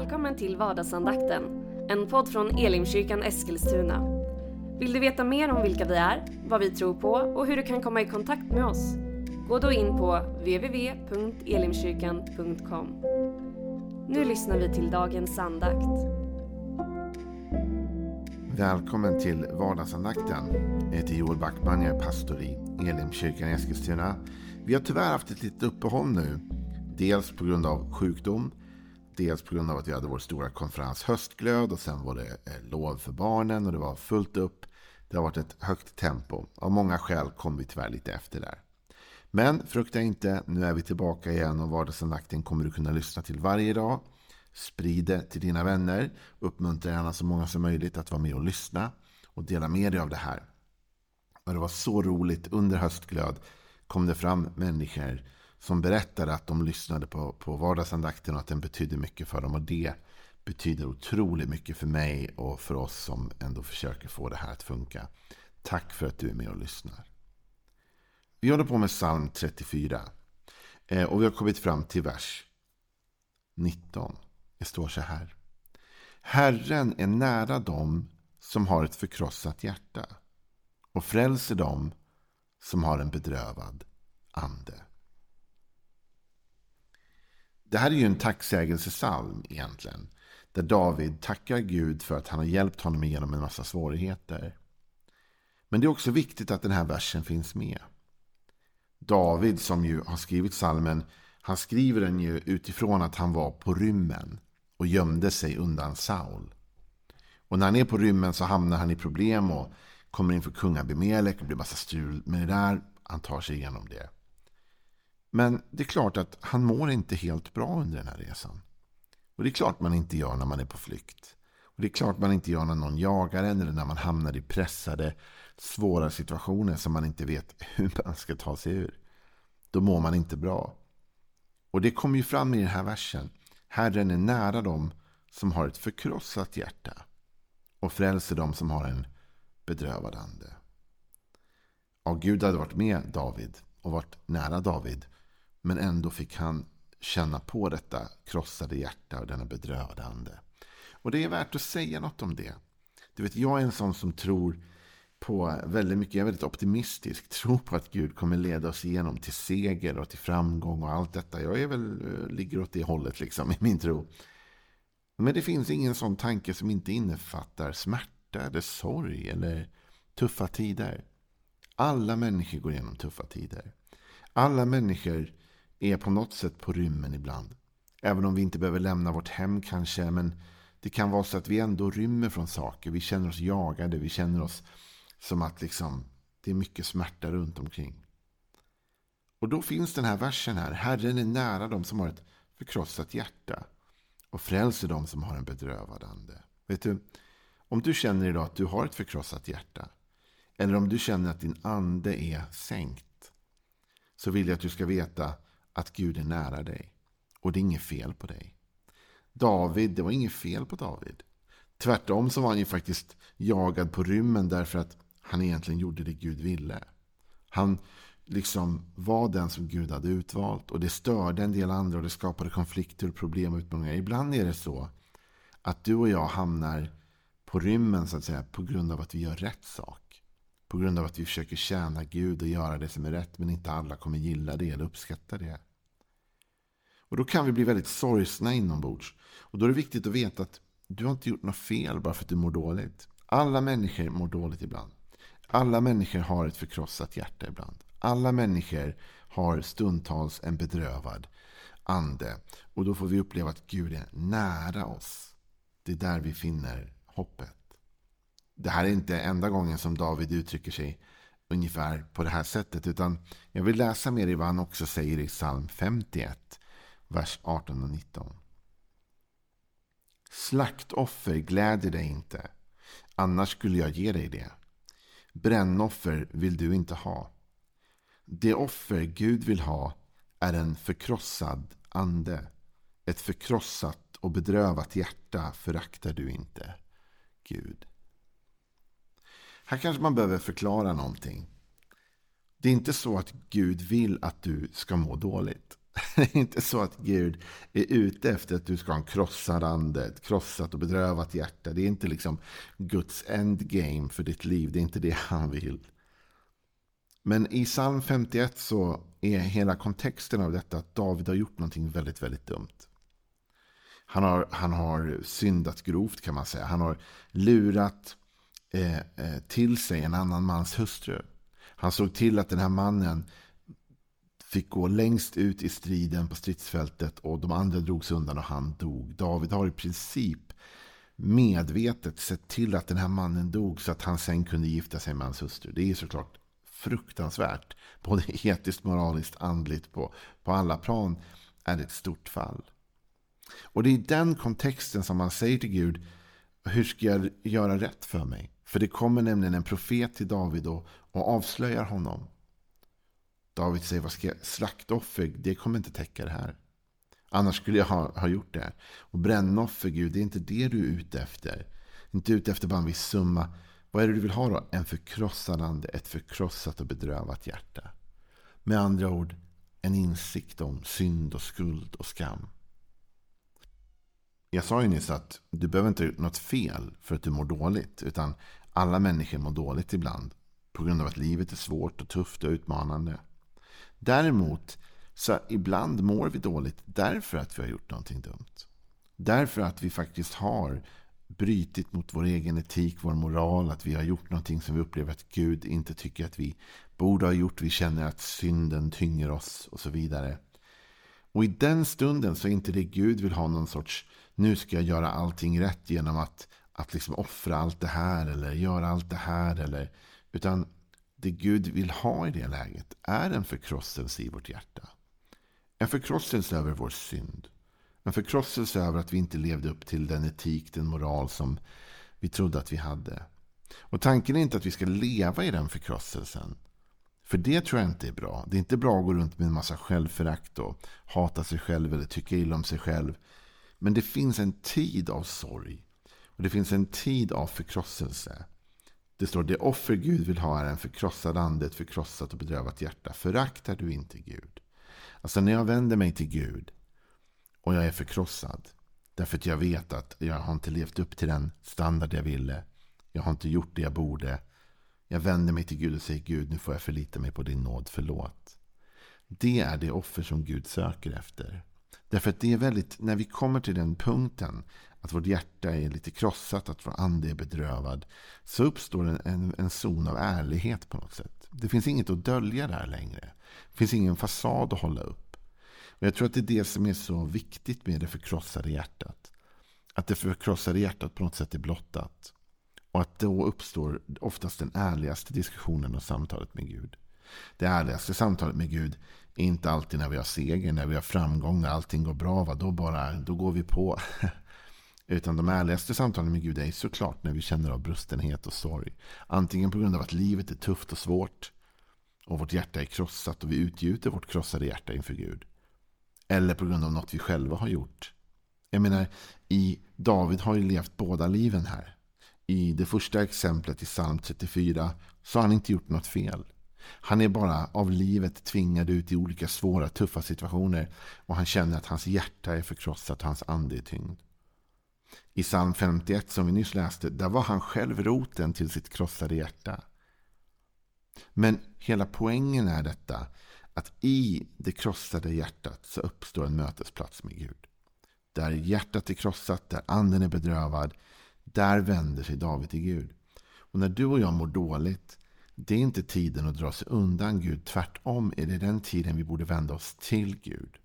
Välkommen till vardagsandakten, en podd från Elimkyrkan Eskilstuna. Vill du veta mer om vilka vi är, vad vi tror på och hur du kan komma i kontakt med oss? Gå då in på www.elimkyrkan.com. Nu lyssnar vi till dagens andakt. Välkommen till vardagsandakten. Jag heter Joel Backman, jag är pastor i Elimkyrkan i Eskilstuna. Vi har tyvärr haft ett litet uppehåll nu. Dels på grund av sjukdom Dels på grund av att vi hade vår stora konferens Höstglöd och sen var det eh, lov för barnen och det var fullt upp. Det har varit ett högt tempo. Av många skäl kom vi tyvärr lite efter där. Men frukta inte, nu är vi tillbaka igen och vardagsandakten kommer du kunna lyssna till varje dag. Sprid det till dina vänner. Uppmuntra gärna så många som möjligt att vara med och lyssna och dela med dig av det här. Och det var så roligt. Under höstglöd kom det fram människor som berättade att de lyssnade på, på vardagsandakten och att den betydde mycket för dem. Och det betyder otroligt mycket för mig och för oss som ändå försöker få det här att funka. Tack för att du är med och lyssnar. Vi håller på med psalm 34. Eh, och vi har kommit fram till vers 19. Det står så här. Herren är nära dem som har ett förkrossat hjärta och frälser dem som har en bedrövad ande. Det här är ju en tacksägelsesalm egentligen. Där David tackar Gud för att han har hjälpt honom igenom en massa svårigheter. Men det är också viktigt att den här versen finns med. David som ju har skrivit salmen, han skriver den ju utifrån att han var på rymmen och gömde sig undan Saul. Och när han är på rymmen så hamnar han i problem och kommer inför kungabimelek och blir massa strul med det där. Han tar sig igenom det. Men det är klart att han mår inte helt bra under den här resan. Och det är klart man inte gör när man är på flykt. Och det är klart man inte gör när någon jagar en eller när man hamnar i pressade, svåra situationer som man inte vet hur man ska ta sig ur. Då mår man inte bra. Och det kommer ju fram i den här versen. Herren är nära dem som har ett förkrossat hjärta och frälser dem som har en bedrövad ande. Ja, Gud hade varit med David och varit nära David men ändå fick han känna på detta krossade hjärta och denna bedrövade ande. Och det är värt att säga något om det. Du vet, jag är en sån som tror på väldigt mycket, jag är väldigt optimistisk, tror på att Gud kommer leda oss igenom till seger och till framgång och allt detta. Jag är väl, eh, ligger åt det hållet liksom i min tro. Men det finns ingen sån tanke som inte innefattar smärta eller sorg eller tuffa tider. Alla människor går igenom tuffa tider. Alla människor är på något sätt på rymmen ibland. Även om vi inte behöver lämna vårt hem kanske. Men det kan vara så att vi ändå rymmer från saker. Vi känner oss jagade. Vi känner oss som att liksom, det är mycket smärta runt omkring. Och då finns den här versen här. Herren är nära dem som har ett förkrossat hjärta. Och frälser dem som har en bedrövad ande. Vet du, om du känner idag att du har ett förkrossat hjärta. Eller om du känner att din ande är sänkt. Så vill jag att du ska veta att Gud är nära dig. Och det är inget fel på dig. David, det var inget fel på David. Tvärtom så var han ju faktiskt jagad på rymmen därför att han egentligen gjorde det Gud ville. Han liksom var den som Gud hade utvalt och det störde en del andra och det skapade konflikter, och problem och utmaningar. Ibland är det så att du och jag hamnar på rymmen så att säga på grund av att vi gör rätt sak. På grund av att vi försöker tjäna Gud och göra det som är rätt. Men inte alla kommer gilla det eller uppskatta det. Och då kan vi bli väldigt sorgsna inombords. Och då är det viktigt att veta att du har inte gjort något fel bara för att du mår dåligt. Alla människor mår dåligt ibland. Alla människor har ett förkrossat hjärta ibland. Alla människor har stundtals en bedrövad ande. Och då får vi uppleva att Gud är nära oss. Det är där vi finner hoppet. Det här är inte enda gången som David uttrycker sig ungefär på det här sättet. Utan jag vill läsa mer i vad han också säger i psalm 51, vers 18 och 19. Slaktoffer gläder dig inte, annars skulle jag ge dig det. Brännoffer vill du inte ha. Det offer Gud vill ha är en förkrossad ande. Ett förkrossat och bedrövat hjärta föraktar du inte, Gud. Här kanske man behöver förklara någonting. Det är inte så att Gud vill att du ska må dåligt. Det är inte så att Gud är ute efter att du ska ha en krossad ande, ett krossat och bedrövat hjärta. Det är inte liksom Guds endgame för ditt liv. Det är inte det han vill. Men i psalm 51 så är hela kontexten av detta att David har gjort någonting väldigt, väldigt dumt. Han har, han har syndat grovt kan man säga. Han har lurat Eh, eh, till sig en annan mans hustru. Han såg till att den här mannen fick gå längst ut i striden på stridsfältet och de andra drogs undan och han dog. David har i princip medvetet sett till att den här mannen dog så att han sen kunde gifta sig med hans hustru. Det är såklart fruktansvärt. Både etiskt, moraliskt, andligt på, på alla plan är det ett stort fall. Och det är i den kontexten som man säger till Gud, hur ska jag göra rätt för mig? För det kommer nämligen en profet till David och, och avslöjar honom. David säger, vad ska jag, slaktoffer, det kommer inte täcka det här. Annars skulle jag ha, ha gjort det. Och brännoffer, Gud, det är inte det du är ute efter. Inte ute efter bara en viss summa. Vad är det du vill ha då? En förkrossad ande, ett förkrossat och bedrövat hjärta. Med andra ord, en insikt om synd och skuld och skam. Jag sa ju nyss att du behöver inte ha gjort något fel för att du mår dåligt. Utan alla människor mår dåligt ibland. På grund av att livet är svårt och tufft och utmanande. Däremot så ibland mår vi dåligt därför att vi har gjort någonting dumt. Därför att vi faktiskt har brytit mot vår egen etik, vår moral. Att vi har gjort någonting som vi upplever att Gud inte tycker att vi borde ha gjort. Vi känner att synden tynger oss och så vidare. Och i den stunden så är inte det Gud vill ha någon sorts nu ska jag göra allting rätt genom att, att liksom offra allt det här eller göra allt det här. Eller, utan det Gud vill ha i det läget är en förkrosselse i vårt hjärta. En förkrosselse över vår synd. En förkrosselse över att vi inte levde upp till den etik, den moral som vi trodde att vi hade. Och tanken är inte att vi ska leva i den förkrosselsen. För det tror jag inte är bra. Det är inte bra att gå runt med en massa självförakt och hata sig själv eller tycka illa om sig själv. Men det finns en tid av sorg. Och det finns en tid av förkrosselse. Det står det offer Gud vill ha är en förkrossad ande, ett förkrossat och bedrövat hjärta. Föraktar du inte Gud? Alltså när jag vänder mig till Gud och jag är förkrossad. Därför att jag vet att jag har inte levt upp till den standard jag ville. Jag har inte gjort det jag borde. Jag vänder mig till Gud och säger Gud, nu får jag förlita mig på din nåd, förlåt. Det är det offer som Gud söker efter. Därför att det är väldigt, när vi kommer till den punkten att vårt hjärta är lite krossat, att vår ande är bedrövad. Så uppstår en, en, en zon av ärlighet på något sätt. Det finns inget att dölja där längre. Det finns ingen fasad att hålla upp. Och jag tror att det är det som är så viktigt med det förkrossade hjärtat. Att det förkrossade hjärtat på något sätt är blottat. Och att då uppstår oftast den ärligaste diskussionen och samtalet med Gud. Det ärligaste samtalet med Gud är inte alltid när vi har seger, när vi har framgång, när allting går bra. Va? Då, bara, då går vi på. Utan de ärligaste samtalen med Gud är såklart när vi känner av brustenhet och sorg. Antingen på grund av att livet är tufft och svårt och vårt hjärta är krossat och vi utgjuter vårt krossade hjärta inför Gud. Eller på grund av något vi själva har gjort. Jag menar, i David har ju levt båda liven här. I det första exemplet i psalm 34 så har han inte gjort något fel. Han är bara av livet tvingad ut i olika svåra, tuffa situationer. Och han känner att hans hjärta är förkrossat och hans ande är tyngd. I psalm 51 som vi nyss läste, där var han själv roten till sitt krossade hjärta. Men hela poängen är detta, att i det krossade hjärtat så uppstår en mötesplats med Gud. Där hjärtat är krossat, där anden är bedrövad, där vänder sig David till Gud. Och när du och jag mår dåligt, det är inte tiden att dra sig undan Gud. Tvärtom är det den tiden vi borde vända oss till Gud.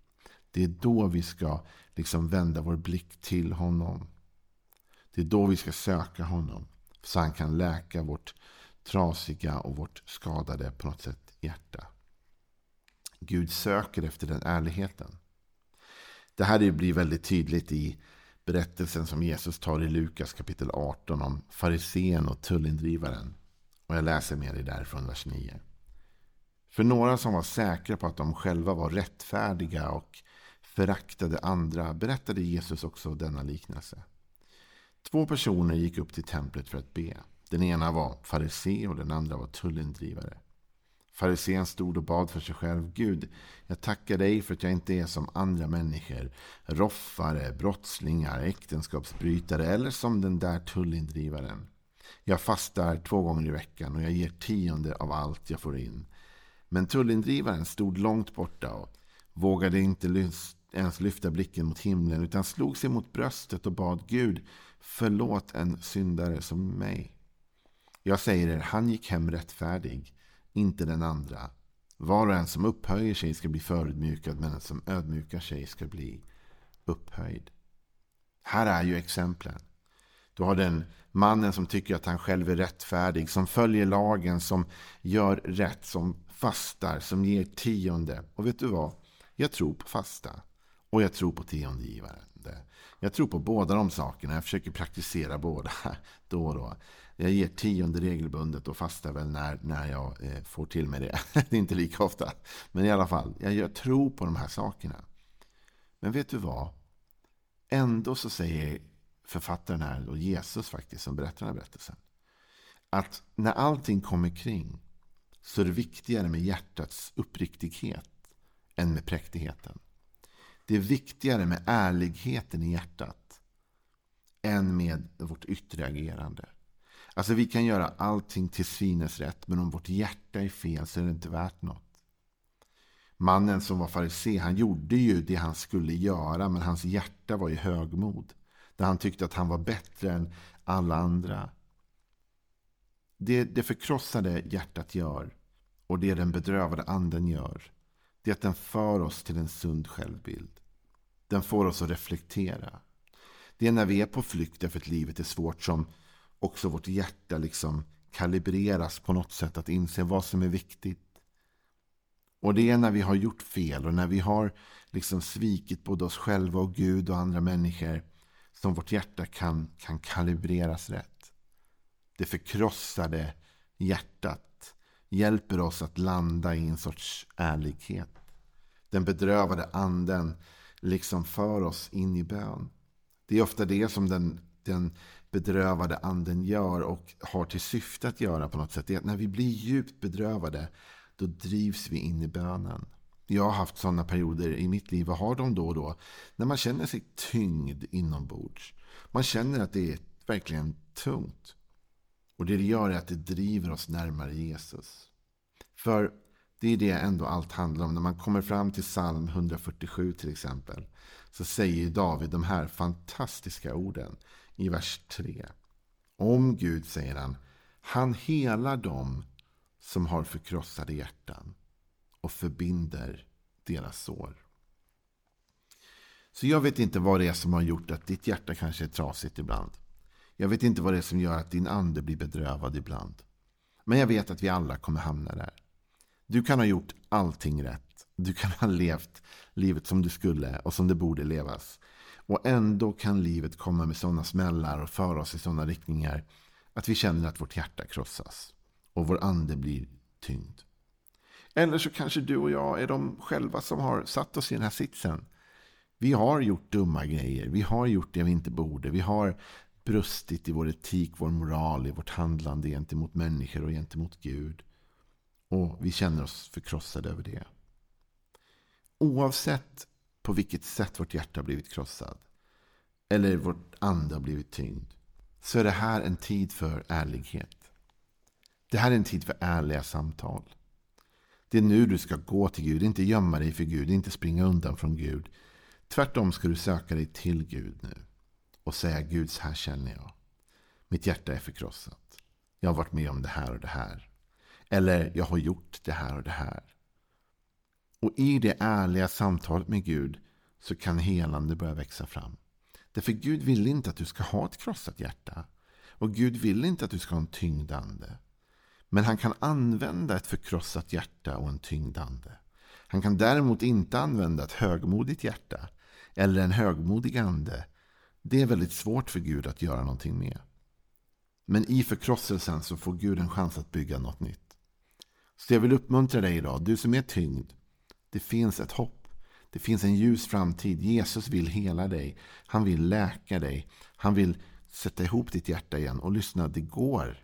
Det är då vi ska liksom vända vår blick till honom. Det är då vi ska söka honom. Så han kan läka vårt trasiga och vårt skadade på något sätt hjärta. Gud söker efter den ärligheten. Det här blir väldigt tydligt i berättelsen som Jesus tar i Lukas kapitel 18 om farisén och tullindrivaren. Och jag läser med dig därifrån vers 9. För några som var säkra på att de själva var rättfärdiga och föraktade andra berättade Jesus också denna liknelse. Två personer gick upp till templet för att be. Den ena var farisé och den andra var tullindrivare. Farisén stod och bad för sig själv. Gud, jag tackar dig för att jag inte är som andra människor. Roffare, brottslingar, äktenskapsbrytare eller som den där tullindrivaren. Jag fastar två gånger i veckan och jag ger tionde av allt jag får in. Men tullindrivaren stod långt borta och vågade inte ens lyfta blicken mot himlen utan slog sig mot bröstet och bad Gud förlåt en syndare som mig. Jag säger er, han gick hem rättfärdig inte den andra. Var och en som upphöjer sig ska bli förödmjukad, men den som ödmjukar sig ska bli upphöjd. Här är ju exemplen. Du har den mannen som tycker att han själv är rättfärdig, som följer lagen, som gör rätt, som fastar, som ger tionde. Och vet du vad? Jag tror på fasta. Och jag tror på tiondegivaren. Jag tror på båda de sakerna. Jag försöker praktisera båda då och då. Jag ger tionde regelbundet och fastar väl när, när jag eh, får till mig det. det är inte lika ofta. Men i alla fall, jag, jag tror på de här sakerna. Men vet du vad? Ändå så säger författaren här, och Jesus faktiskt, som berättar den här berättelsen. Att när allting kommer kring så är det viktigare med hjärtats uppriktighet än med präktigheten. Det är viktigare med ärligheten i hjärtat än med vårt yttre agerande. Alltså vi kan göra allting till synes rätt, men om vårt hjärta är fel så är det inte värt något. Mannen som var farisé, han gjorde ju det han skulle göra, men hans hjärta var i högmod. Där han tyckte att han var bättre än alla andra. Det det förkrossade hjärtat gör, och det den bedrövade anden gör, det är att den för oss till en sund självbild. Den får oss att reflektera. Det är när vi är på flykt därför att livet är svårt som också vårt hjärta liksom kalibreras på något sätt att inse vad som är viktigt. Och det är när vi har gjort fel och när vi har liksom svikit både oss själva och Gud och andra människor som vårt hjärta kan, kan kalibreras rätt. Det förkrossade hjärtat hjälper oss att landa i en sorts ärlighet. Den bedrövade anden liksom för oss in i bön. Det är ofta det som den, den bedrövade anden gör och har till syfte att göra på något sätt. Det är att när vi blir djupt bedrövade då drivs vi in i bönen. Jag har haft sådana perioder i mitt liv och har dem då och då. När man känner sig tyngd inombords. Man känner att det är verkligen tungt. Och det det gör är att det driver oss närmare Jesus. För det är det ändå allt handlar om. När man kommer fram till psalm 147 till exempel. Så säger David de här fantastiska orden i vers 3. Om Gud, säger han, han helar dem som har förkrossade hjärtan och förbinder deras sår. Så jag vet inte vad det är som har gjort att ditt hjärta kanske är trasigt ibland. Jag vet inte vad det är som gör att din ande blir bedrövad ibland. Men jag vet att vi alla kommer hamna där. Du kan ha gjort allting rätt. Du kan ha levt livet som du skulle och som det borde levas. Och ändå kan livet komma med sådana smällar och föra oss i sådana riktningar att vi känner att vårt hjärta krossas och vår ande blir tyngd. Eller så kanske du och jag är de själva som har satt oss i den här sitsen. Vi har gjort dumma grejer. Vi har gjort det vi inte borde. Vi har brustit i vår etik, vår moral, i vårt handlande gentemot människor och gentemot Gud. Och vi känner oss förkrossade över det. Oavsett på vilket sätt vårt hjärta har blivit krossad eller vårt ande har blivit tyngd så är det här en tid för ärlighet. Det här är en tid för ärliga samtal. Det är nu du ska gå till Gud, inte gömma dig för Gud, inte springa undan från Gud. Tvärtom ska du söka dig till Gud nu och säga Gud, så här känner jag. Mitt hjärta är förkrossat. Jag har varit med om det här och det här. Eller jag har gjort det här och det här. Och i det ärliga samtalet med Gud så kan helande börja växa fram. Därför Gud vill inte att du ska ha ett krossat hjärta. Och Gud vill inte att du ska ha en tyngdande. Men han kan använda ett förkrossat hjärta och en tyngdande. Han kan däremot inte använda ett högmodigt hjärta eller en högmodig ande. Det är väldigt svårt för Gud att göra någonting med. Men i förkrosselsen så får Gud en chans att bygga något nytt. Så jag vill uppmuntra dig idag, du som är tyngd. Det finns ett hopp. Det finns en ljus framtid. Jesus vill hela dig. Han vill läka dig. Han vill sätta ihop ditt hjärta igen. Och lyssna, det går.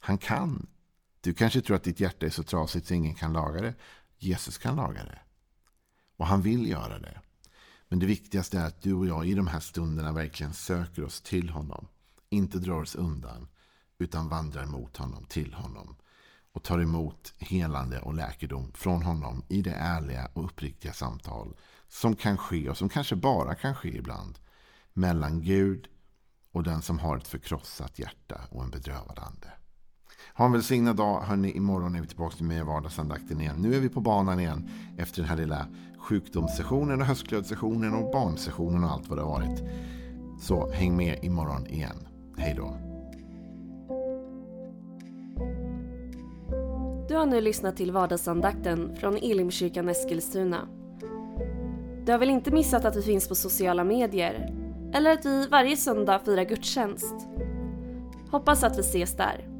Han kan. Du kanske tror att ditt hjärta är så trasigt så ingen kan laga det. Jesus kan laga det. Och han vill göra det. Men det viktigaste är att du och jag i de här stunderna verkligen söker oss till honom. Inte drar oss undan, utan vandrar mot honom, till honom. Och tar emot helande och läkedom från honom i det ärliga och uppriktiga samtal som kan ske och som kanske bara kan ske ibland mellan Gud och den som har ett förkrossat hjärta och en bedrövad ande. Ha en välsignad dag. Hörrni, imorgon är vi tillbaka med vardagsandakten igen. Nu är vi på banan igen efter den här lilla sjukdomssessionen och höstklödsessionen och barnsessionen och allt vad det har varit. Så häng med imorgon igen. Hej då. Du har nu lyssnat till vardagsandakten från Elimkyrkan Eskilstuna. Du har väl inte missat att vi finns på sociala medier? Eller att vi varje söndag firar gudstjänst? Hoppas att vi ses där.